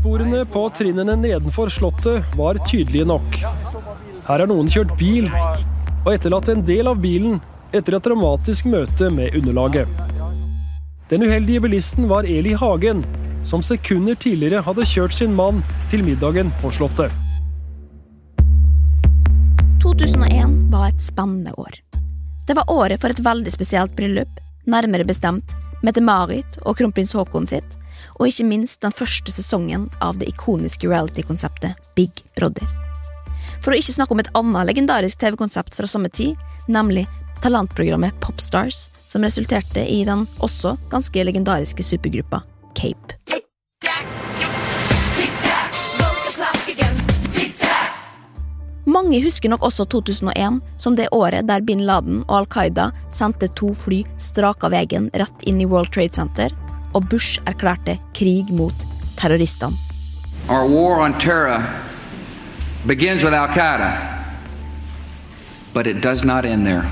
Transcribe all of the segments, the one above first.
Blodsporene på trinnene nedenfor slottet var tydelige nok. Her har noen kjørt bil og etterlatt en del av bilen etter et dramatisk møte med underlaget. Den uheldige bilisten var Eli Hagen, som sekunder tidligere hadde kjørt sin mann til middagen på Slottet. 2001 var et spennende år. Det var året for et veldig spesielt bryllup, nærmere bestemt Mette-Marit og kronprins Haakon sitt, og ikke minst den første sesongen av det ikoniske reality-konseptet Big Brother. For å ikke snakke om et annet legendarisk TV-konsept fra samme tid, nemlig talentprogrammet Popstars, som resulterte i den også ganske legendariske supergruppa Cape. Mange husker nok også 2001 som det året der bin Laden og Al Qaida sendte to fly strak av veien rett inn i World Trade Center, og Bush erklærte krig mot terroristene. Our war on terror begins with Al Qaeda, but it does not end there.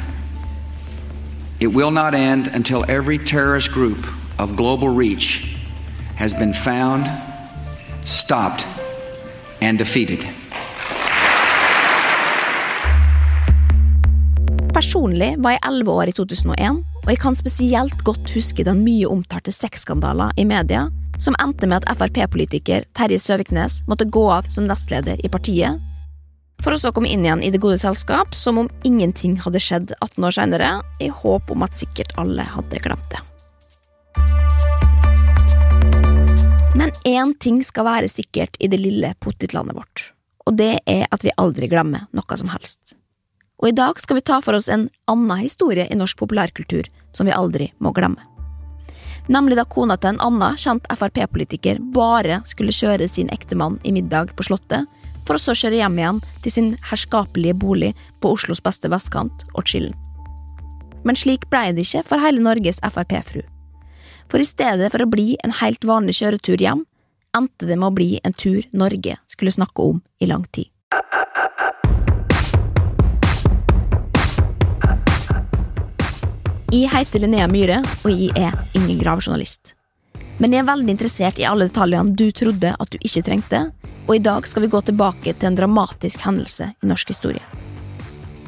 It will not end until every terrorist group of global reach has been found, stopped, and defeated. Personlig var jeg elleve år i 2001, og jeg kan spesielt godt huske den mye omtalte sexskandalen i media, som endte med at Frp-politiker Terje Søviknes måtte gå av som nestleder i partiet, for å så komme inn igjen i det gode selskap som om ingenting hadde skjedd 18 år senere, i håp om at sikkert alle hadde glemt det. Men én ting skal være sikkert i det lille pottitlandet vårt, og det er at vi aldri glemmer noe som helst. Og i dag skal vi ta for oss en annen historie i norsk populærkultur som vi aldri må glemme. Nemlig da kona til en annen kjent Frp-politiker bare skulle kjøre sin ektemann i middag på Slottet, for å så kjøre hjem igjen til sin herskapelige bolig på Oslos beste vestkant, Ortskillen. Men slik blei det ikke for hele Norges Frp-fru. For i stedet for å bli en helt vanlig kjøretur hjem, endte det med å bli en tur Norge skulle snakke om i lang tid. Jeg heter Linnea Myhre, og jeg er ingen gravejournalist. Men jeg er veldig interessert i alle detaljene du trodde at du ikke trengte, og i dag skal vi gå tilbake til en dramatisk hendelse i norsk historie.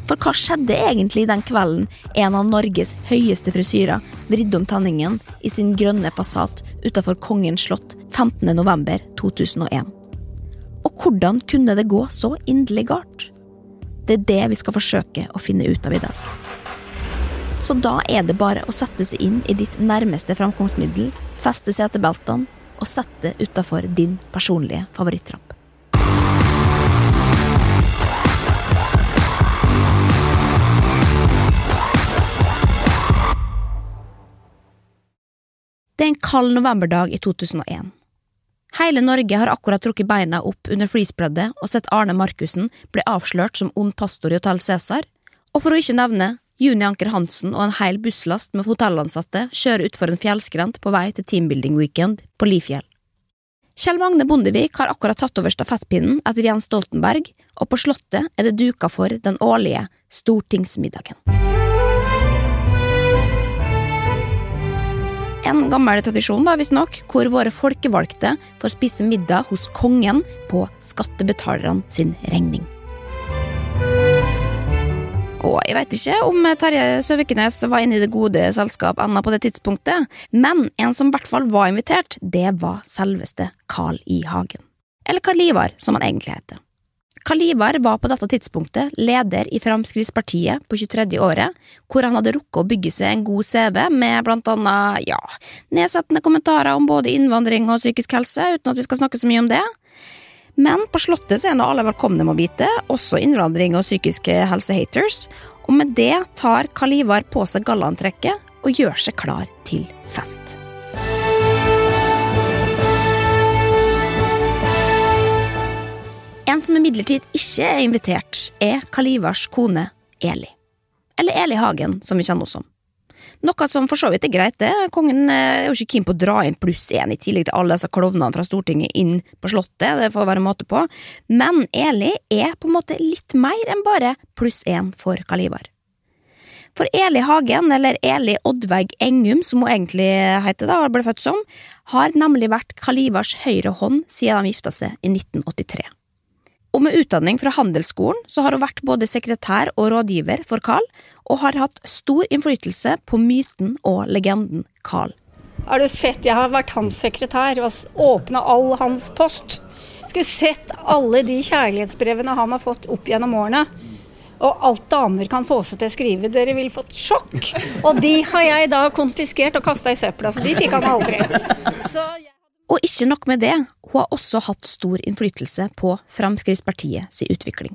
For hva skjedde egentlig den kvelden en av Norges høyeste frisyrer vridde om tenningen i sin grønne Passat utenfor Kongens slott 15. november 2001? Og hvordan kunne det gå så inderlig galt? Det er det vi skal forsøke å finne ut av i dag. Så da er det bare å sette seg inn i ditt nærmeste framkomstmiddel, feste setebeltene og sette utafor din personlige favorittrapp. Det er en kald novemberdag i 2001. Hele Norge har akkurat trukket beina opp under fleecebreddet og sett Arne Markussen bli avslørt som ond pastor i Hotell Cæsar, og for å ikke nevne Juni Anker Hansen og en hel busslast med hotellansatte kjører utfor en fjellskrent på vei til teambuilding weekend på Lifjell. Kjell Magne Bondevik har akkurat tatt over stafettpinnen etter Jens Stoltenberg, og på Slottet er det duka for den årlige stortingsmiddagen. En gammel tradisjon, da, visstnok, hvor våre folkevalgte får spise middag hos kongen på skattebetalerne sin regning. Og jeg veit ikke om Terje Søviknes var inne i det gode selskap ennå på det tidspunktet, men en som i hvert fall var invitert, det var selveste Carl I. Hagen. Eller Karl Ivar, som han egentlig heter. Karl Ivar var på dette tidspunktet leder i Fremskrittspartiet på 23. året, hvor han hadde rukket å bygge seg en god CV med blant annet, ja, nedsettende kommentarer om både innvandring og psykisk helse, uten at vi skal snakke så mye om det. Men på Slottet så er nå alle velkomne med å bite, også innvandring og psykiske helsehaters, og med det tar Karl Ivar på seg gallantrekket og gjør seg klar til fest. En som imidlertid ikke er invitert, er Kalivars kone Eli. Eller Eli Hagen, som vi kjenner henne som. Noe som for så vidt er greit, det. Kongen er jo ikke keen på å dra inn pluss én i tillegg til alle disse klovnene fra Stortinget inn på Slottet, det får være måte på, men Eli er på en måte litt mer enn bare pluss én for Kalibar. For Eli Hagen, eller Eli Oddveig Engum, som hun egentlig heter da, ble født som, har nemlig vært Kalibars høyre hånd siden de gifta seg i 1983. Og med utdanning fra Handelsskolen så har hun vært både sekretær og rådgiver for Carl, og har hatt stor innflytelse på myten og legenden Carl. Har du sett, Jeg har vært hans sekretær og åpna all hans post. Skulle sett alle de kjærlighetsbrevene han har fått opp gjennom årene. Og alt damer kan få seg til å skrive. Dere vil fått sjokk. Og de har jeg da konfiskert og kasta i søpla, så de fikk han aldri. Jeg... Og ikke nok med det, hun har også hatt stor innflytelse på Fremskrittspartiet sin utvikling.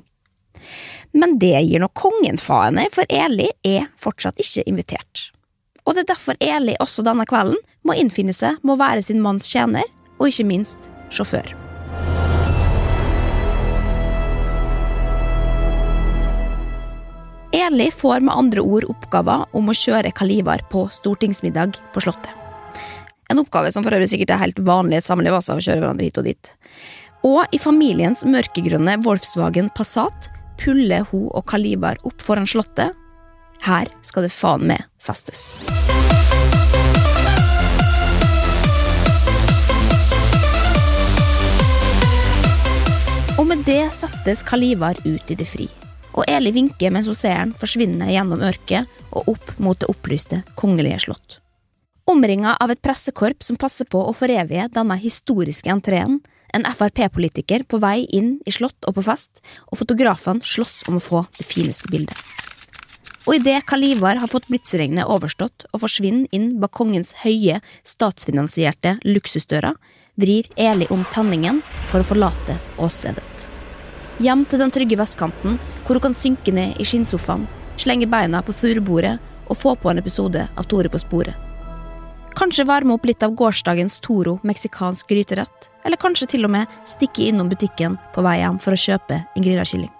Men det gir nå kongen faen i, for Eli er fortsatt ikke invitert. Og det er derfor Eli også denne kvelden må innfinne seg med å være sin manns tjener, og ikke minst sjåfør. Eli får med andre ord oppgaver om å kjøre Kalivar på stortingsmiddag på Slottet. En oppgave som for øvrig sikkert er helt vanlig i et samliv også, å kjøre hverandre hit og dit. Og i familiens mørkegrønne Volkswagen Passat puller hun og Kalibar opp foran Slottet. Her skal det faen meg festes. Og med det settes Kalibar ut i det fri og Eli vinker mens hun ser han forsvinne gjennom ørket og opp mot det opplyste kongelige slott. Omringa av et pressekorp som passer på å forevige denne historiske entreen, en Frp-politiker på vei inn i slott og på fest, og fotografene slåss om å få det fineste bildet. Og idet Kalivar har fått blitsregnet overstått og forsvinner inn bak kongens høye, statsfinansierte luksusdører, vrir Eli om tenningen for å forlate åstedet. Hjem til den trygge vestkanten hvor hun kan synke ned i skinnsofaen, slenge beina på furubordet og få på en episode av Tore på sporet. Kanskje varme opp litt av gårsdagens Toro meksikansk gryterett, eller kanskje til og med stikke innom butikken på vei hjem for å kjøpe en grilla kylling.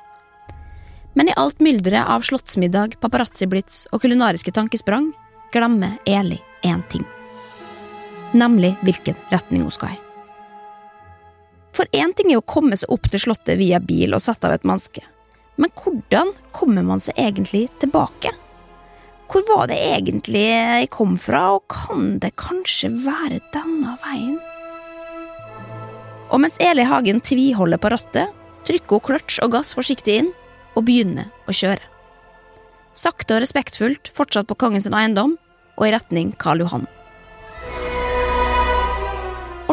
Men i alt mylderet av slottsmiddag, paparazzi-blitz og kulinariske tankesprang glemmer Eli én ting. Nemlig hvilken retning hun skal i. For én ting er å komme seg opp til slottet via bil og sette av et menneske. Men hvordan kommer man seg egentlig tilbake? Hvor var det egentlig jeg kom fra, og kan det kanskje være denne veien? Og mens Eli Hagen tviholder på rattet, trykker hun kløtsj og gass forsiktig inn og begynner å kjøre. Sakte og respektfullt fortsatt på kongens eiendom og i retning Karl Johan.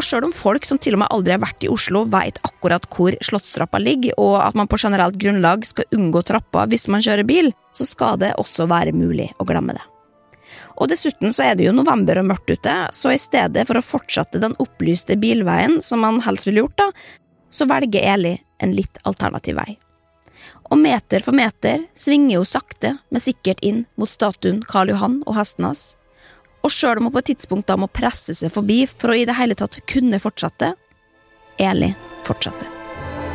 Og sjøl om folk som til og med aldri har vært i Oslo, veit akkurat hvor Slottstrappa ligger, og at man på generelt grunnlag skal unngå trappa hvis man kjører bil, så skal det også være mulig å glemme det. Og dessuten så er det jo november og mørkt ute, så i stedet for å fortsette den opplyste bilveien som man helst ville gjort, da, så velger Eli en litt alternativ vei. Og meter for meter svinger hun sakte, men sikkert inn mot statuen Karl Johan og hesten hans, og sjøl om hun på et tidspunkt da må presse seg forbi for å i det hele tatt kunne fortsette, Eli fortsatte.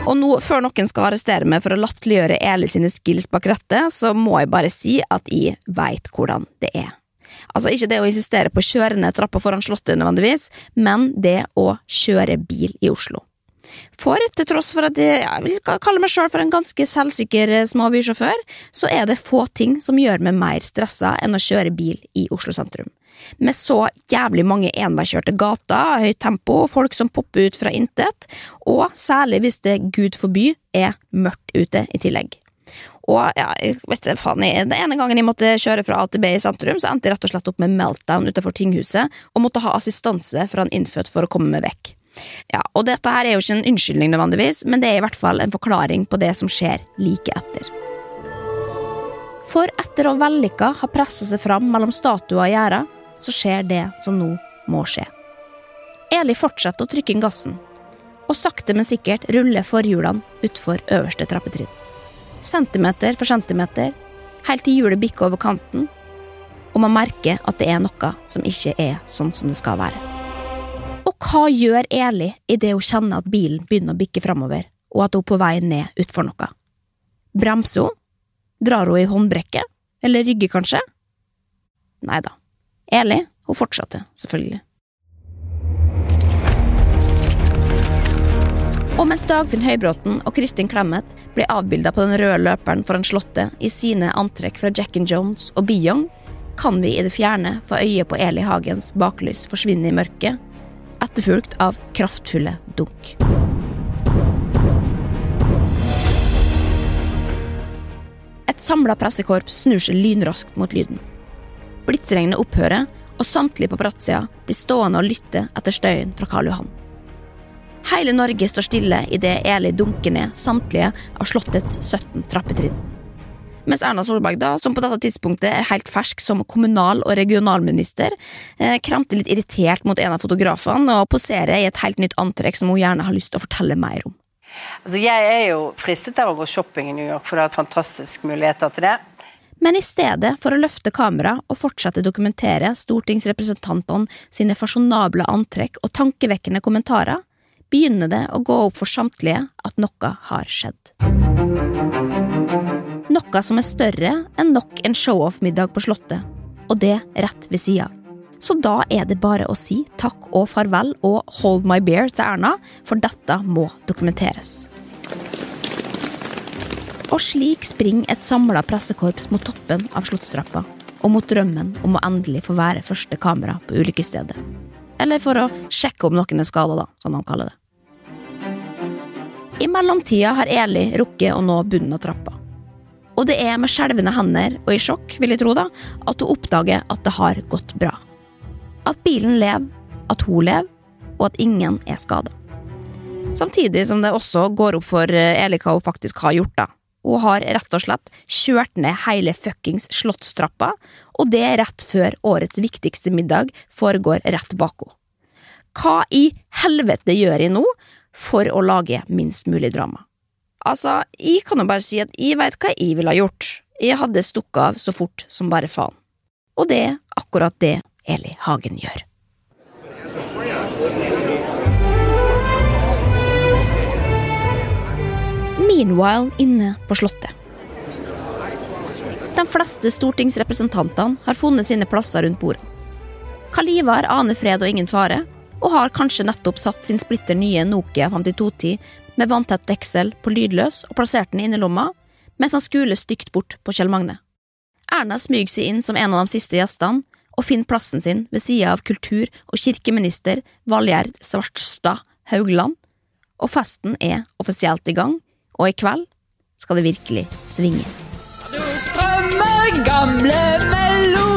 Og nå, før noen skal arrestere meg for å latterliggjøre Eli sine skills bak rattet, så må jeg bare si at jeg veit hvordan det er. Altså ikke det å insistere på å kjøre ned trappa foran Slottet nødvendigvis, men det å kjøre bil i Oslo. For til tross for at jeg, jeg kalle meg sjøl for en ganske selvsikker småbysjåfør, så er det få ting som gjør meg mer stressa enn å kjøre bil i Oslo sentrum med så jævlig mange enveiskjørte gater, høyt tempo, folk som popper ut fra intet, og særlig hvis det, gud forby, er mørkt ute i tillegg. Og ja, vet du, faen, Den ene gangen jeg måtte kjøre fra A til B i sentrum, så endte jeg rett og slett opp med meltdown utenfor tinghuset, og måtte ha assistanse fra en innfødt for å komme meg vekk. Ja, og Dette her er jo ikke en unnskyldning, nødvendigvis, men det er i hvert fall en forklaring på det som skjer like etter. For etter å vellykka ha presset seg fram mellom statuer og gjerder, så skjer det som nå må skje. Eli fortsetter å trykke inn gassen, og sakte, men sikkert ruller forhjulene utfor øverste trappetrinn. Centimeter for centimeter, helt til hjulet bikker over kanten, og man merker at det er noe som ikke er sånn som det skal være. Hva gjør Eli idet hun kjenner at bilen begynner å bikke framover, og at hun er på vei ned utfor noe? Bremser hun? Drar hun i håndbrekket? Eller rygger, kanskje? Nei da. Eli, hun fortsatte, selvfølgelig. Og mens Dagfinn Høybråten og Kristin Clemet blir avbilda på den røde løperen foran Slottet i sine antrekk fra Jack and Jones og Beyong, kan vi i det fjerne få øye på Eli Hagens baklys forsvinne i mørket, etterfulgt av kraftfulle dunk. Et samla pressekorps snur seg lynraskt mot lyden. Blitsregnet opphører, og samtlige på Bratzia blir stående og lytte etter støyen fra Karl Johan. Hele Norge står stille idet Eli dunker ned samtlige av Slottets 17 trappetrinn. Mens Erna Solberg, da, som på dette tidspunktet er helt fersk som kommunal- og regionalminister, eh, kramter litt irritert mot en av fotografene og poserer i et helt nytt antrekk som hun gjerne har lyst til å fortelle mer om. Altså, jeg er jo fristet av å gå shopping i New York, for det er fantastiske muligheter til det. Men i stedet for å løfte kamera og fortsette å dokumentere stortingsrepresentantene sine fasjonable antrekk og tankevekkende kommentarer, begynner det å gå opp for samtlige at noe har skjedd. Noe som er større enn nok en show-off-middag på Slottet, og det rett ved sida. Så da er det bare å si takk og farvel og hold my beer til Erna, for dette må dokumenteres. Og slik springer et samla pressekorps mot toppen av Slottstrappa, og mot drømmen om å endelig få være første kamera på ulykkesstedet. Eller for å sjekke om noen er skada, da, som de kaller det. I mellomtida har Eli rukket å nå bunnen av trappa. Og det er med skjelvende hender og i sjokk, vil jeg tro, da, at hun oppdager at det har gått bra. At bilen lever, at hun lever, og at ingen er skada. Samtidig som det også går opp for Eli hva hun faktisk har gjort, da. Hun har rett og slett kjørt ned hele fuckings Slottstrappa, og det rett før årets viktigste middag foregår rett bak henne. Hva i helvete gjør jeg nå for å lage minst mulig drama? Altså, jeg kan jo bare si at jeg veit hva jeg ville ha gjort. Jeg hadde stukket av så fort som bare faen. Og det er akkurat det Eli Hagen gjør. Meanwhile inne på Slottet. De fleste stortingsrepresentantene har funnet sine plasser rundt bordet. Kalivar aner fred og ingen fare, og har kanskje nettopp satt sin splitter nye Nokia 5210 med vanntett deksel på lydløs og plassert den inn i lomma, mens han skuler stygt bort på Kjell Magne. Erna smyger seg inn som en av de siste gjestene, og finner plassen sin ved sida av kultur- og kirkeminister Valgjerd Svartstad Haugland, og festen er offisielt i gang, og i kveld skal det virkelig svinge. Du strømmer gamle melodier.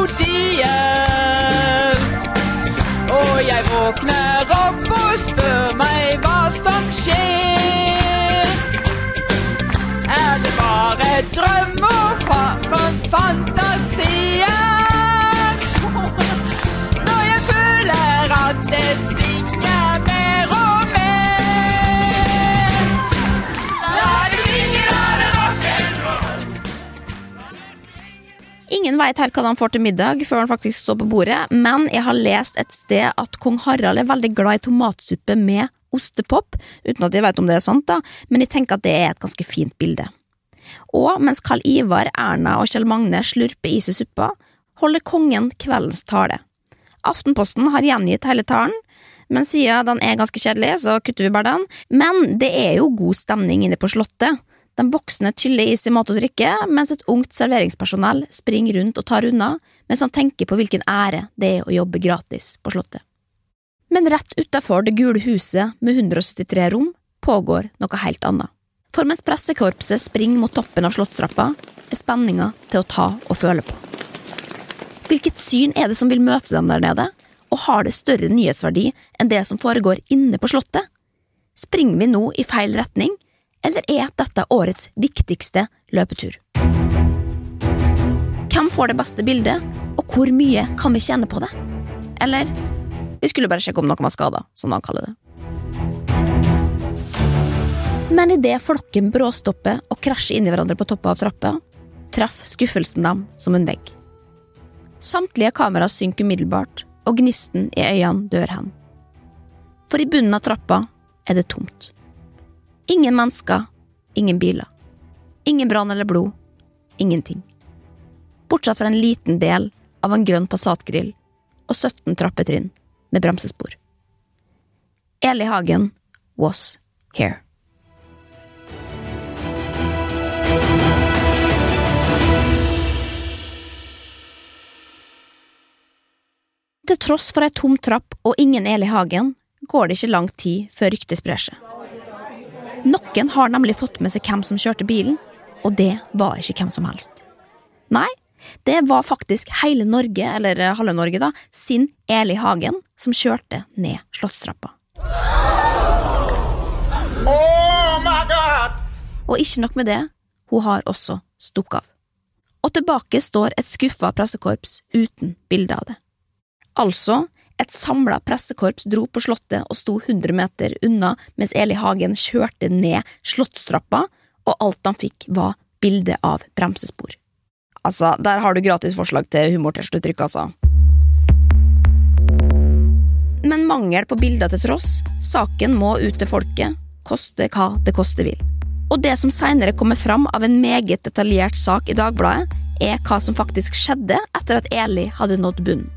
Fa fantasier? Når jeg føler at det svinger mer og mer. La det svinge, la det rock'n'roll. Ingen veit helt hva han får til middag før han faktisk står på bordet, men jeg har lest et sted at kong Harald er veldig glad i tomatsuppe med ostepop, uten at jeg vet om det er sant, da, men jeg tenker at det er et ganske fint bilde. Og mens Karl Ivar, Erna og Kjell Magne slurper i suppa, holder kongen kveldens tale. Aftenposten har gjengitt hele talen, men siden den er ganske kjedelig, så kutter vi bare den. Men det er jo god stemning inne på Slottet. De voksne tyller is i mat og drikke, mens et ungt serveringspersonell springer rundt og tar unna, mens han tenker på hvilken ære det er å jobbe gratis på Slottet. Men rett utafor det gule huset med 173 rom pågår noe helt annet. For mens pressekorpset springer mot toppen av Slottstrappa, er spenninga til å ta og føle på. Hvilket syn er det som vil møte dem der nede, og har det større nyhetsverdi enn det som foregår inne på Slottet? Springer vi nå i feil retning, eller er dette årets viktigste løpetur? Hvem får det beste bildet, og hvor mye kan vi tjene på det? Eller vi skulle bare sjekke om noen var skada, som han kaller det. Men idet flokken bråstopper og krasjer inn i hverandre på toppen av trappa, traff skuffelsen dem som en vegg. Samtlige kamera synker umiddelbart, og gnisten i øynene dør hen. For i bunnen av trappa er det tomt. Ingen mennesker, ingen biler. Ingen brann eller blod. Ingenting. Bortsett fra en liten del av en grønn Passat-grill og 17 trappetrinn med bremsespor. Eli Hagen was here. Til tross for ei tom trapp og ingen el i Hagen, går det ikke lang tid før ryktet sprer seg. Noen har nemlig fått med seg hvem som kjørte bilen, og det var ikke hvem som helst. Nei, det var faktisk hele Norge, eller halve Norge, da, sin Eli Hagen som kjørte ned Slottstrappa. Og ikke nok med det, hun har også stukket av. Og tilbake står et skuffa pressekorps uten bilde av det. Altså, et samla pressekorps dro på Slottet og sto 100 meter unna mens Eli Hagen kjørte ned Slottstrappa, og alt han fikk var bilde av bremsespor. Altså, der har du gratis forslag til humortestuttrykk, altså. Men mangel på bilder til tross, saken må ut til folket, koste hva det koste vil. Og det som senere kommer fram av en meget detaljert sak i Dagbladet, er hva som faktisk skjedde etter at Eli hadde nådd bunnen.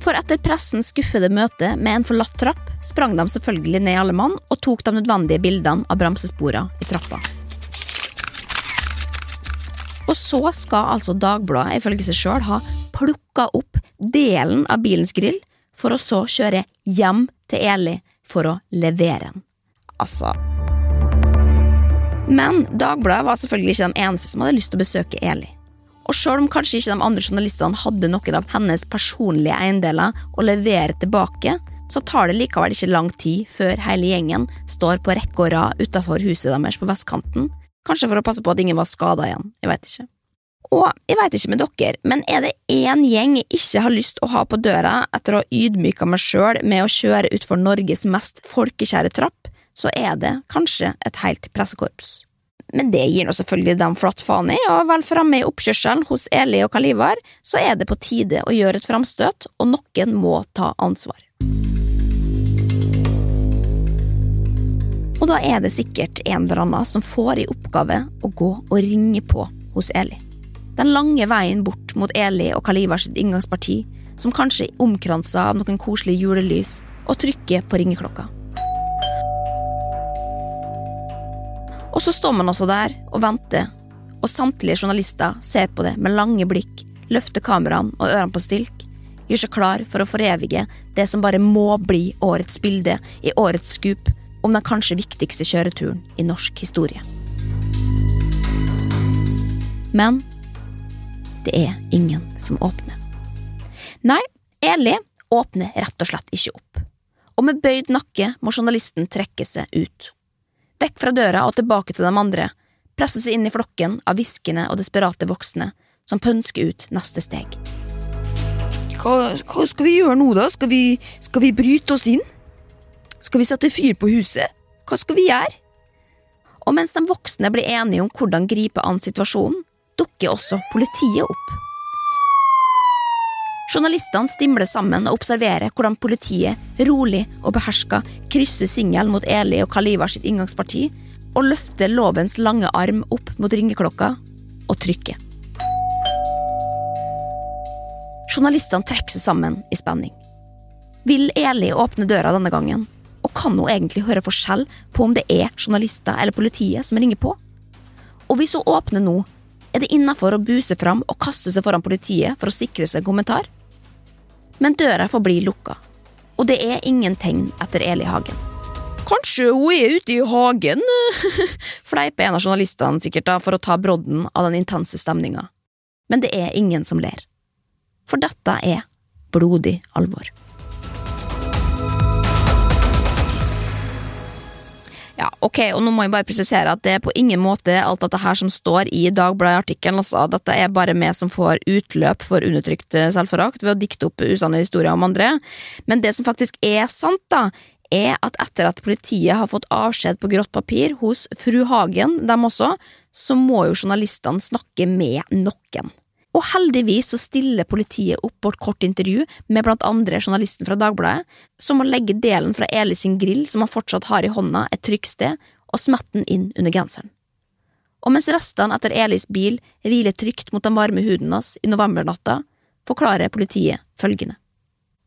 For etter pressens skuffede møte med en forlatt trapp, sprang de selvfølgelig ned alle mann og tok de nødvendige bildene av bremsesporene i trappa. Og så skal altså Dagbladet ifølge seg sjøl ha plukka opp delen av bilens grill, for å så kjøre hjem til Eli for å levere den. Altså Men Dagbladet var selvfølgelig ikke de eneste som hadde lyst til å besøke Eli. Og selv om kanskje ikke de andre journalistene hadde noen av hennes personlige eiendeler å levere tilbake, så tar det likevel ikke lang tid før hele gjengen står på rekke og rad utafor huset deres på vestkanten, kanskje for å passe på at ingen var skada igjen, jeg veit ikke. Og jeg veit ikke med dere, men er det én gjeng jeg ikke har lyst å ha på døra etter å ha ydmyka meg sjøl med å kjøre utfor Norges mest folkekjære trapp, så er det kanskje et helt pressekorps. Men det gir nå selvfølgelig dem flatt faen i, og vel framme i oppkjørselen hos Eli og Kalivar, så er det på tide å gjøre et framstøt, og noen må ta ansvar. Og da er det sikkert en eller annen som får i oppgave å gå og ringe på hos Eli. Den lange veien bort mot Eli og Kalivars inngangsparti, som kanskje er omkransa av noen koselige julelys, og trykker på ringeklokka. Og så står man altså der og venter, og samtlige journalister ser på det med lange blikk, løfter kameraene og ørene på stilk, gjør seg klar for å forevige det som bare må bli årets bilde i årets skup om den kanskje viktigste kjøreturen i norsk historie. Men det er ingen som åpner. Nei, Eli åpner rett og slett ikke opp, og med bøyd nakke må journalisten trekke seg ut. Vekk fra døra og tilbake til de andre, presser seg inn i flokken av hviskende og desperate voksne som pønsker ut neste steg. Hva, hva, skal vi gjøre nå, da? Skal vi, skal vi bryte oss inn? Skal vi sette fyr på huset? Hva skal vi gjøre? Og mens de voksne blir enige om hvordan gripe an situasjonen, dukker også politiet opp. Journalistene stimler sammen og observerer hvordan politiet rolig og beherska krysser singelen mot Eli og Kaliva sitt inngangsparti og løfter lovens lange arm opp mot ringeklokka og trykker. Journalistene trekker seg sammen i spenning. Vil Eli åpne døra denne gangen? Og kan hun egentlig høre forskjell på om det er journalister eller politiet som ringer på? Og hvis hun åpner nå, er det innafor å buse fram og kaste seg foran politiet for å sikre seg en kommentar? Men døra får bli lukka, og det er ingen tegn etter Eli Hagen. Kanskje hun er ute i hagen, fleiper en av journalistene sikkert da for å ta brodden av den intense stemninga. Men det er ingen som ler. For dette er blodig alvor. Ja, ok, og nå må jeg bare presisere at det er på ingen måte alt dette her som står i Dagbladet-artikkelen. Altså. Dette er bare vi som får utløp for undertrykt selvforakt ved å dikte opp usanne historier om andre. Men det som faktisk er sant, da, er at etter at politiet har fått avskjed på grått papir hos fru Hagen, dem også, så må jo journalistene snakke med noen. Og heldigvis så stiller politiet opp på et kort intervju med blant andre journalisten fra Dagbladet, som må legge delen fra Eli sin grill som han fortsatt har i hånda, et trykksted, og smette den inn under genseren. Og mens restene etter Elis bil hviler trygt mot den varme huden hans i novembernatta, forklarer politiet følgende.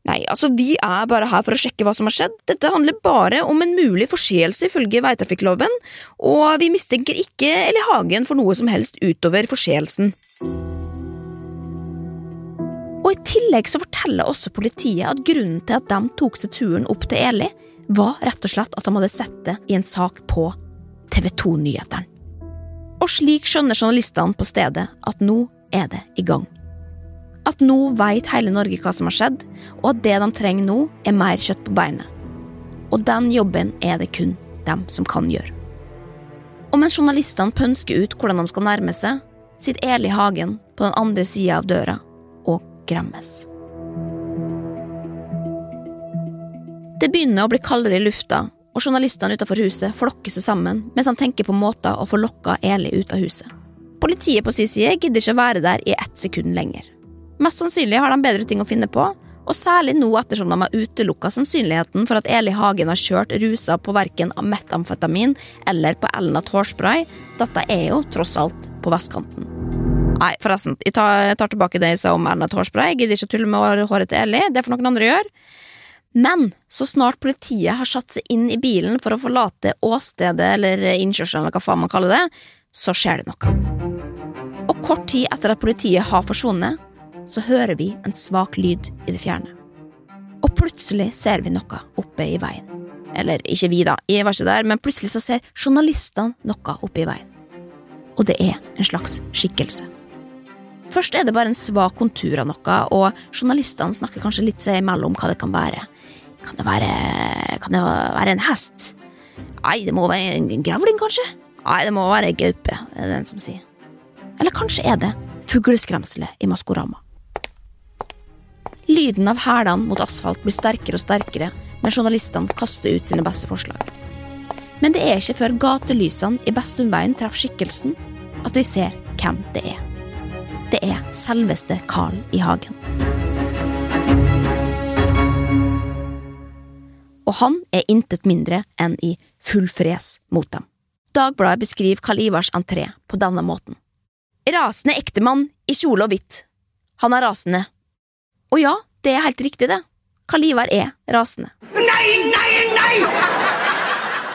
Nei, altså, vi er bare her for å sjekke hva som har skjedd. Dette handler bare om en mulig forseelse ifølge veitrafikkloven, og vi mistenker ikke Eli Hagen for noe som helst utover forseelsen. Og I tillegg så forteller også politiet at grunnen til at de tok seg turen opp til Eli, var rett og slett at de hadde sett det i en sak på TV 2-nyhetene. Og slik skjønner journalistene på stedet at nå er det i gang. At nå veit hele Norge hva som har skjedd, og at det de trenger nå, er mer kjøtt på beinet. Og den jobben er det kun dem som kan gjøre. Og mens journalistene pønsker ut hvordan de skal nærme seg, sitter Eli Hagen på den andre sida av døra og gremmes. Det begynner å bli kaldere i lufta, og journalistene utenfor huset flokker seg sammen mens han tenker på måter å få lokka Eli ut av huset. Politiet på sin side gidder ikke å være der i ett sekund lenger. Mest sannsynlig har de bedre ting å finne på, og særlig nå ettersom de har utelukka sannsynligheten for at Eli Hagen har kjørt rusa på verken metamfetamin eller på Elnat hårspray. Dette er jo tross alt på vestkanten. Nei, forresten, jeg tar, jeg tar tilbake det jeg sa om Erna hårspray. Jeg gidder ikke å tulle med håret til Eli, det får noen andre gjøre. Men så snart politiet har satt seg inn i bilen for å forlate åstedet eller innkjørselen, eller hva faen man kaller det, så skjer det noe. Og kort tid etter at politiet har forsvunnet, så hører vi en svak lyd i det fjerne. Og plutselig ser vi noe oppe i veien. Eller ikke vi, da, jeg var ikke der, men plutselig så ser journalistene noe oppe i veien. Og det er en slags skikkelse. Først er det bare en svak kontur av noe, og journalistene snakker kanskje litt seg imellom hva det kan være. Kan det være Kan det være en hest? Nei, det må være en gravling, kanskje? Nei, det må være gaupe, er det den som sier. Eller kanskje er det fugleskremselet i Maskorama. Lyden av hælene mot asfalt blir sterkere og sterkere når journalistene kaster ut sine beste forslag. Men det er ikke før gatelysene i Bestumveien treffer skikkelsen, at vi ser hvem det er. Det er selveste Carl I. Hagen. Og han er intet mindre enn i full fres mot dem. Dagbladet beskriver Karl Ivars entré på denne måten. Rasende ektemann i kjole og hvitt. Han er rasende. Og ja, det er helt riktig, det. Karl Ivar er rasende. Nei!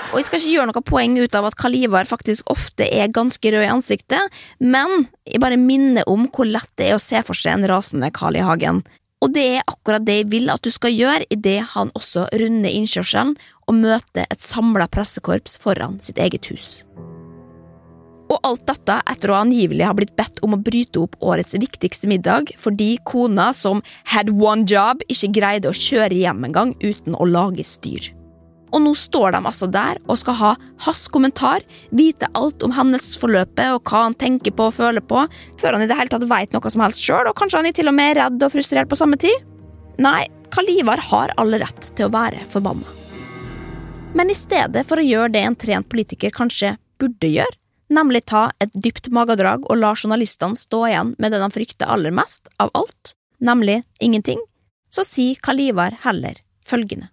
Og jeg skal ikke gjøre noe poeng ut av at Kalibar faktisk ofte er ganske rød i ansiktet, men jeg bare minner om hvor lett det er å se for seg en rasende Carl I. Hagen. Og det er akkurat det jeg vil at du skal gjøre idet han også runder innkjørselen og møter et samla pressekorps foran sitt eget hus. Og alt dette etter å angivelig ha blitt bedt om å bryte opp årets viktigste middag fordi kona som had one job, ikke greide å kjøre hjem engang uten å lage styr. Og nå står de altså der og skal ha hans kommentar, vite alt om hendelsesforløpet og hva han tenker på og føler på, før han i det hele tatt veit noe som helst sjøl, og kanskje han er til og med redd og frustrert på samme tid? Nei, Kalivar har all rett til å være forbanna. Men i stedet for å gjøre det en trent politiker kanskje burde gjøre, nemlig ta et dypt magedrag og la journalistene stå igjen med det de frykter aller mest av alt, nemlig ingenting, så sier Kalivar heller følgende.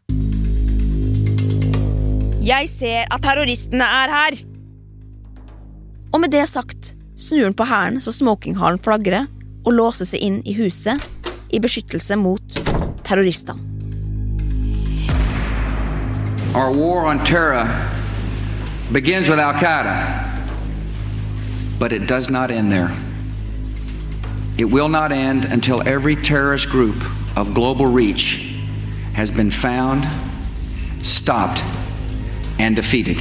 Jeg ser at terroristene er her! Og med det sagt snur han på hælen så smokinghalen flagrer, og låser seg inn i huset i beskyttelse mot terroristene. Our war on terror begins with Al Qaeda. But it does not end there. It will not end until every terrorist group of global reach has been found, stopped, and defeated.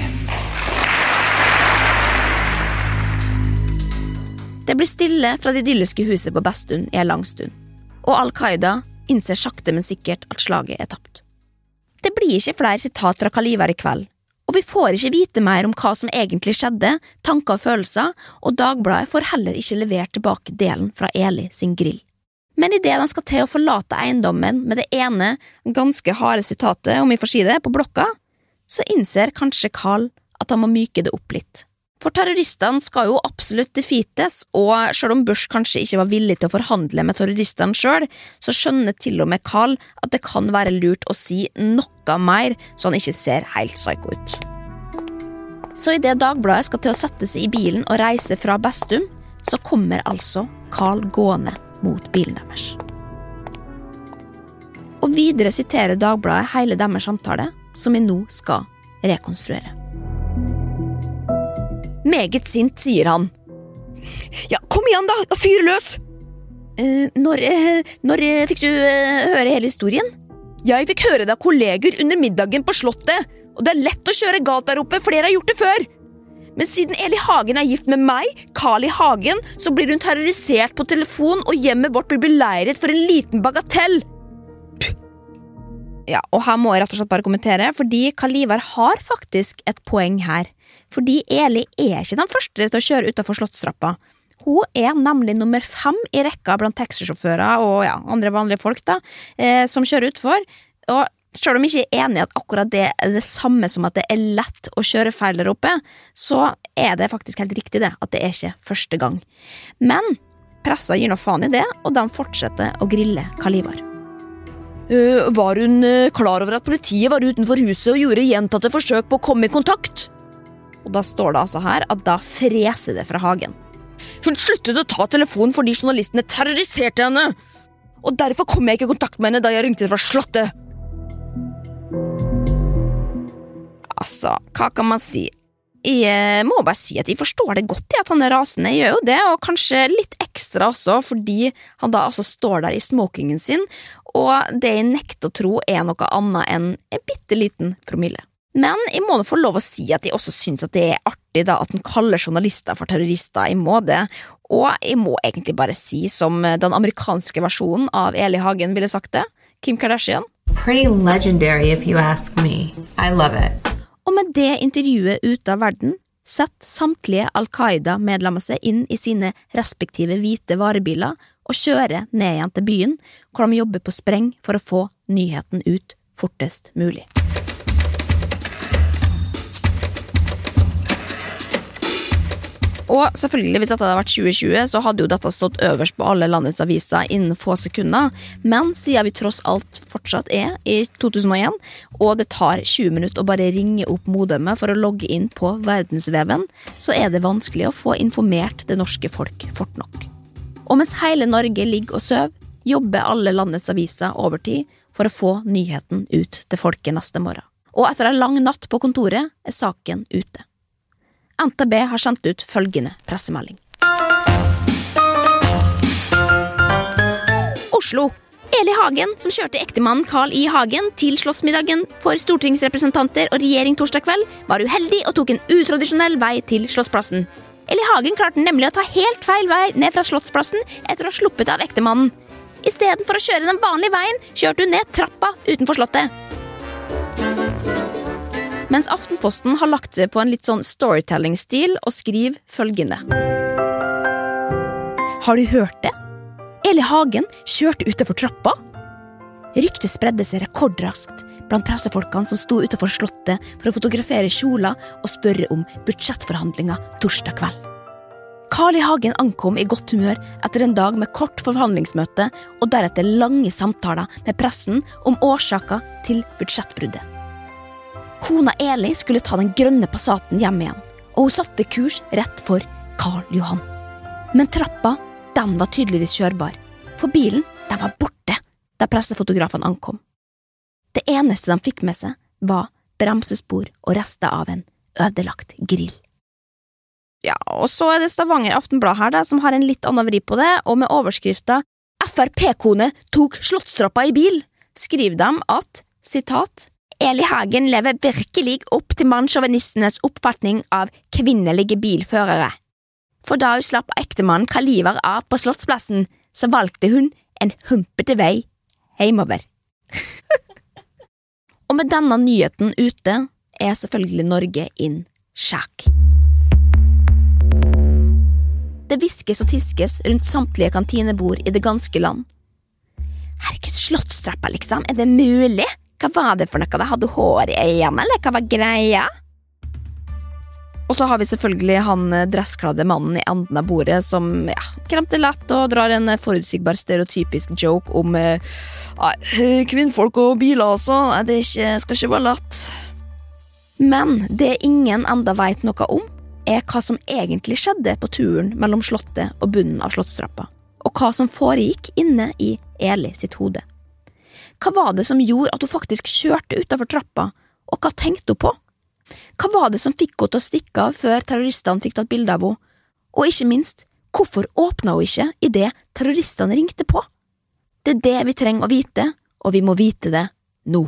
Det blir stille fra det idylliske huset på Bestun i en lang stund, og Al Qaida innser sakte, men sikkert at slaget er tapt. Det blir ikke flere sitat fra Kaliver i kveld, og vi får ikke vite mer om hva som egentlig skjedde, tanker og følelser, og Dagbladet får heller ikke levert tilbake delen fra Eli sin grill. Men idet de skal til å forlate eiendommen med det ene, ganske harde sitatet, om vi får si det, på blokka, så innser kanskje Carl at han må myke det opp litt. For terroristene skal jo absolutt defeates, og selv om Bush kanskje ikke var villig til å forhandle med terroristene sjøl, så skjønner til og med Carl at det kan være lurt å si noe mer, så han ikke ser helt psycho ut. Så idet Dagbladet skal til å sette seg i bilen og reise fra Bestum, så kommer altså Carl gående mot bilen deres. Og videre siterer Dagbladet hele deres samtale, som vi nå skal rekonstruere. Meget sint, sier han. Ja, kom igjen, da! Fyr løs! Eh, når, eh, når eh, fikk du eh, høre hele historien? Jeg fikk høre det av kolleger under middagen på Slottet, og det er lett å kjøre galt der oppe, flere har gjort det før. Men siden Eli Hagen er gift med meg, Carl I. Hagen, så blir hun terrorisert på telefon, og hjemmet vårt blir beleiret for en liten bagatell. Ja, og her må jeg rett og slett bare kommentere, fordi Karl Ivar har faktisk et poeng her. Fordi Eli er ikke den første til å kjøre utafor Slottstrappa. Hun er nemlig nummer fem i rekka blant taxisjåfører og ja, andre vanlige folk da, eh, som kjører utfor. Og selv om jeg ikke er enig i at akkurat det er det samme som at det er lett å kjøre feil der oppe, så er det faktisk helt riktig det, at det er ikke første gang. Men pressa gir nå faen i det, og de fortsetter å grille Karl Ivar. Eh, var hun eh, klar over at politiet var utenfor huset og gjorde gjentatte forsøk på å komme i kontakt? Og da står det altså her at da freser det fra Hagen. Hun sluttet å ta telefonen fordi journalistene terroriserte henne! Og derfor kom jeg ikke i kontakt med henne da jeg ringte fra Slottet. Altså, hva kan man si? Jeg må bare si at jeg forstår det godt, at han er rasende. Jeg gjør jo det, og kanskje litt ekstra også, fordi han da altså står der i smokingen sin, og det jeg nekter å tro er noe annet enn en bitte liten promille. Men jeg må nå få lov å si at jeg også syns at det er artig da at han kaller journalister for terrorister. Jeg må det, og jeg må egentlig bare si som den amerikanske versjonen av Eli Hagen ville sagt det, Kim Kardashian. Pretty legendary, if you ask me. I love it. Og med det intervjuet ute av verden setter samtlige Al Qaida-medlemmer seg inn i sine respektive hvite varebiler og kjører ned igjen til byen, hvor de jobber på spreng for å få nyheten ut fortest mulig. Og selvfølgelig, hvis dette hadde vært 2020, så hadde jo dette stått øverst på alle landets aviser innen få sekunder, men siden vi tross alt fortsatt er i 2001, og det tar 20 minutter å bare ringe opp modemet for å logge inn på verdensveven, så er det vanskelig å få informert det norske folk fort nok. Og mens hele Norge ligger og sover, jobber alle landets aviser overtid for å få nyheten ut til folket neste morgen. Og etter en lang natt på kontoret er saken ute. NTB har sendt ut følgende pressemelding. Oslo. Eli Hagen, som kjørte ektemannen Carl I. Hagen til slottsmiddagen for stortingsrepresentanter og regjering torsdag kveld, var uheldig og tok en utradisjonell vei til Slottsplassen. Eli Hagen klarte nemlig å ta helt feil vei ned fra Slottsplassen etter å ha sluppet av ektemannen. Istedenfor å kjøre den vanlige veien, kjørte hun ned trappa utenfor Slottet. Mens Aftenposten har lagt det på en litt sånn storytelling-stil og skriver følgende. Har du hørt det? Eli Hagen kjørte utenfor trappa. Ryktet spredde seg rekordraskt blant pressefolkene som sto utenfor Slottet for å fotografere kjoler og spørre om budsjettforhandlinger torsdag kveld. Carl I. Hagen ankom i godt humør etter en dag med kort forhandlingsmøte og deretter lange samtaler med pressen om årsaker til budsjettbruddet. Kona Eli skulle ta den grønne Passaten hjem igjen, og hun satte kurs rett for Karl Johan. Men trappa, den var tydeligvis kjørbar, for bilen, den var borte da pressefotografene ankom. Det eneste de fikk med seg, var bremsespor og rester av en ødelagt grill. Ja, og så er det Stavanger Aftenblad her, da, som har en litt annen vri på det, og med overskrifta Frp-kone tok Slottstrappa i bil, skriver de at, sitat, Eli Hagen lever virkelig opp til mannssjåvinistenes oppfatning av kvinnelige bilførere. For da hun slapp ektemannen Kaliver av på Slottsplassen, så valgte hun en humpete vei hjemover. og med denne nyheten ute er selvfølgelig Norge in sjakk. Det hviskes og tiskes rundt samtlige kantinebord i det ganske land. Herregud, Slottstrappa, liksom, er det mulig? Hva var det for noe? Hadde hadde hår i øynene, eller hva var greia? Og så har vi selvfølgelig han eh, dresskladde mannen i enden av bordet som ja, kremter lett og drar en forutsigbar stereotypisk joke om eh, kvinnfolk og biler, altså. Det ikke, skal ikke være lett. Men det ingen enda veit noe om, er hva som egentlig skjedde på turen mellom Slottet og bunnen av Slottstrappa, og hva som foregikk inne i Eli sitt hode. Hva var det som gjorde at hun faktisk kjørte utafor trappa, og hva tenkte hun på? Hva var det som fikk henne til å stikke av før terroristene fikk tatt bilde av henne? Og ikke minst, Hvorfor åpna hun ikke idet terroristene ringte på? Det er det vi trenger å vite, og vi må vite det nå.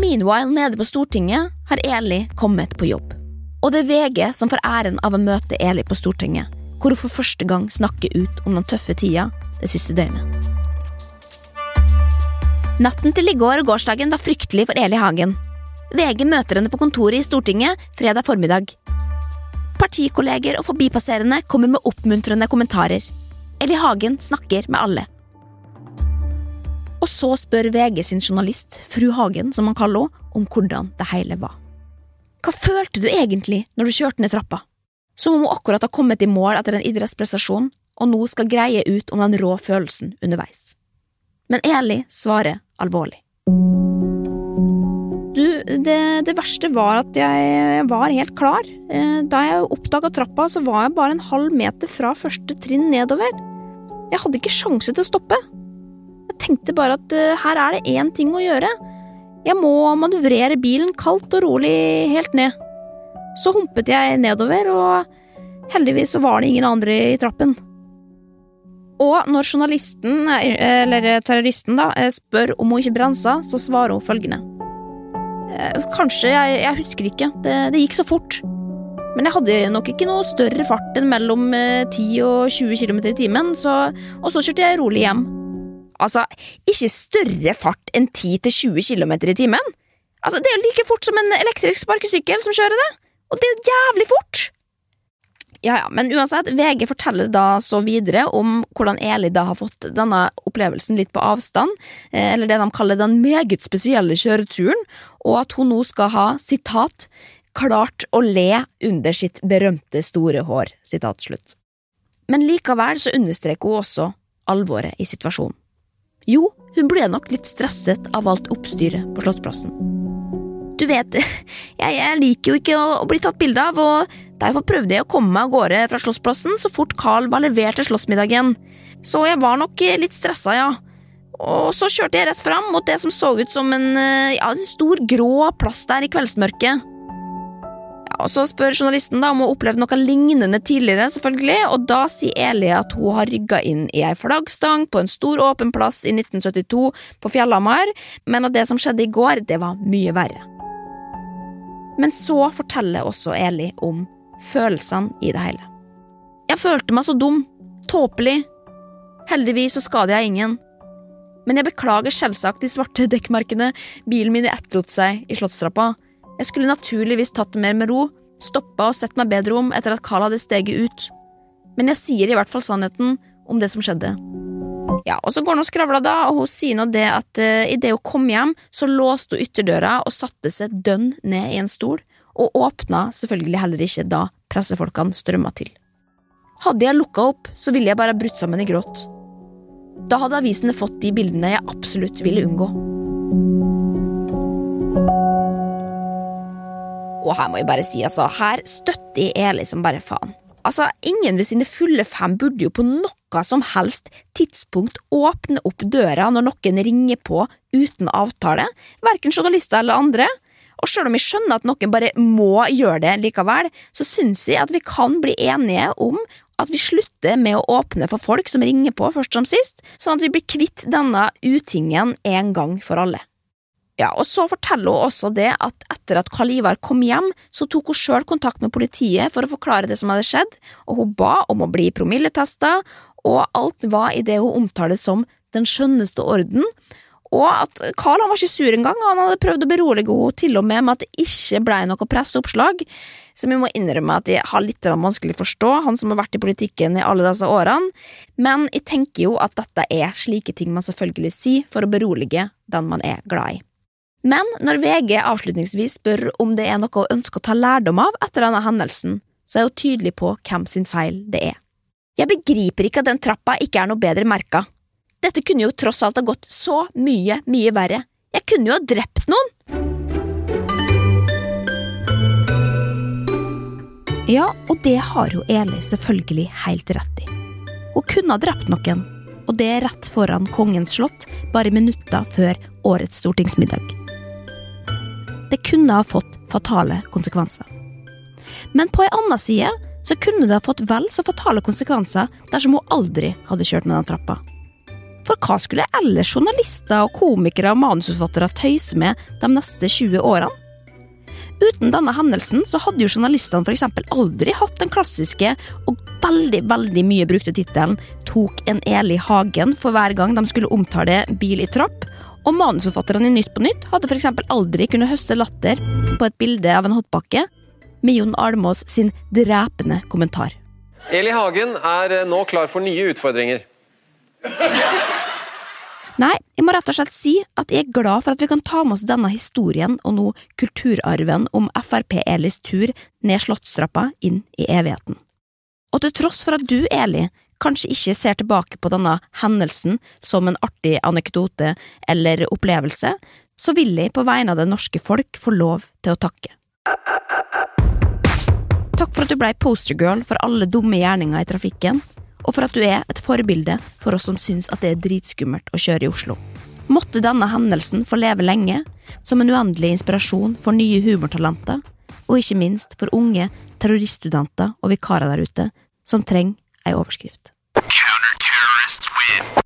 Meanwhile, nede på Stortinget har Eli kommet på jobb. Og det er VG som får æren av å møte Eli på Stortinget, hvor hun for første gang snakker ut om den tøffe tida det siste døgnet. Natten til i går og gårsdagen var fryktelig for Eli Hagen. VG møter henne på kontoret i Stortinget fredag formiddag. Partikolleger og forbipasserende kommer med oppmuntrende kommentarer. Eli Hagen snakker med alle. Og så spør VG sin journalist, fru Hagen, som han kaller henne, om hvordan det hele var. Hva følte du egentlig når du kjørte ned trappa? Som om hun akkurat har kommet i mål etter en idrettsprestasjon, og nå skal greie ut om den rå følelsen underveis. Men Eli svarer alvorlig. Du, det, det verste var at jeg var helt klar. Eh, Da jeg oppdaga trappa, så var jeg bare en halv meter fra første trinn nedover. Jeg hadde ikke sjanse til å stoppe. Jeg tenkte bare at eh, her er det én ting å gjøre. Jeg må manøvrere bilen kaldt og rolig helt ned. Så humpet jeg nedover, og heldigvis så var det ingen andre i trappen. Og når journalisten, eh, eller terroristen, da, eh, spør om hun ikke bremsa, så svarer hun følgende. Eh, Kanskje, jeg, jeg husker ikke. Det, det gikk så fort. Men jeg hadde nok ikke noe større fart enn mellom eh, 10 og 20 km i timen, så, og så kjørte jeg rolig hjem. Altså, ikke større fart enn 10 til 20 km i timen? Altså, det er jo like fort som en elektrisk sparkesykkel som kjører det, og det er jo jævlig fort! Ja, ja, men uansett, VG forteller da så videre om hvordan Eli da har fått denne opplevelsen litt på avstand, eh, eller det de kaller den meget spesielle kjøreturen, og at hun nå skal ha, sitat, klart å le under sitt berømte store hår, sitat slutt. Men likevel så understreker hun også alvoret i situasjonen. Jo, hun ble nok litt stresset av alt oppstyret på Slottsplassen. Du vet, jeg, jeg liker jo ikke å, å bli tatt bilde av, og derfor prøvde jeg å komme meg av gårde fra Slottsplassen så fort Carl var levert til slottsmiddagen. Så jeg var nok litt stressa, ja. Og så kjørte jeg rett fram mot det som så ut som en, eh, ja, en stor grå plass der i kveldsmørket. Ja, og Så spør journalisten da om hun har opplevd noe lignende tidligere, selvfølgelig, og da sier Eli at hun har rygga inn i ei flaggstang på en stor åpen plass i 1972 på Fjellhamar, men at det som skjedde i går, det var mye verre. Men så forteller også Eli om følelsene i det hele. Jeg følte meg så dum, tåpelig. Heldigvis så skader jeg ingen. Men jeg beklager selvsagt de svarte dekkmerkene bilen min etterlot seg i Slottstrappa. Jeg skulle naturligvis tatt det mer med ro, stoppa og sett meg bedre om etter at Carl hadde steget ut. Men jeg sier i hvert fall sannheten om det som skjedde. Ja, og Så går hun og skravler, da, og hun sier nå det at uh, idet hun kom hjem, så låste hun ytterdøra og satte seg dønn ned i en stol, og åpna selvfølgelig heller ikke da pressefolkene strømma til. Hadde jeg lukka opp, så ville jeg bare brutt sammen i gråt. Da hadde avisene fått de bildene jeg absolutt ville unngå. Og her må jeg bare si, altså, her støtter Eli som bare faen. Altså, Ingen ved sine fulle fem burde jo på noe som helst tidspunkt åpne opp døra når noen ringer på uten avtale, verken journalister eller andre. Og selv om jeg skjønner at noen bare må gjøre det likevel, så syns jeg at vi kan bli enige om at vi slutter med å åpne for folk som ringer på først som sist, sånn at vi blir kvitt denne utingen en gang for alle. Ja, og Så forteller hun også det at etter at Karl Ivar kom hjem, så tok hun sjøl kontakt med politiet for å forklare det som hadde skjedd, og hun ba om å bli promilletesta, og alt var i det hun omtaler som den skjønneste orden, og at Carl han var ikke sur engang, og han hadde prøvd å berolige henne til og med med at det ikke ble noe presseoppslag, som vi må innrømme at jeg har litt vanskelig å forstå, han som har vært i politikken i alle disse årene, men jeg tenker jo at dette er slike ting man selvfølgelig sier for å berolige den man er glad i. Men når VG avslutningsvis spør om det er noe hun ønsker å ta lærdom av etter denne hendelsen, så er hun tydelig på hvem sin feil det er. Jeg begriper ikke at den trappa ikke er noe bedre merka. Dette kunne jo tross alt ha gått så mye, mye verre. Jeg kunne jo ha drept noen! Ja, og det har jo Eli selvfølgelig helt rett i. Hun kunne ha drept noen, og det er rett foran kongens slott, bare minutter før årets stortingsmiddag. Det kunne ha fått fatale konsekvenser. Men på ei anna side så kunne det ha fått vel så fatale konsekvenser dersom hun aldri hadde kjørt ned den trappa. For hva skulle ellers journalister og komikere og manusforfattere tøyse med de neste 20 årene? Uten denne hendelsen så hadde jo journalistene eksempel aldri hatt den klassiske og veldig veldig mye brukte tittelen 'Tok en Eli Hagen' for hver gang de skulle omtale bil i trapp, og manusforfatterne i Nytt på Nytt hadde eksempel aldri kunnet høste latter på et bilde av en hoppbakke med Jon Almås sin drepende kommentar. Eli Hagen er nå klar for nye utfordringer. Nei, jeg må rett og slett si at jeg er glad for at vi kan ta med oss denne historien og nå kulturarven om Frp-Elis tur ned Slottstrappa inn i evigheten. Og til tross for at du, Eli, kanskje ikke ser tilbake på denne hendelsen som en artig anekdote eller opplevelse, så vil jeg på vegne av det norske folk få lov til å takke. Takk for at du blei postergirl for alle dumme gjerninger i trafikken, og for at du er et forbilde for oss som syns at det er dritskummelt å kjøre i Oslo. Måtte denne hendelsen få leve lenge, som en uendelig inspirasjon for nye humortalenter, og ikke minst for unge terroriststudenter og vikarer der ute som trenger er overskrift. Counter terrorists win.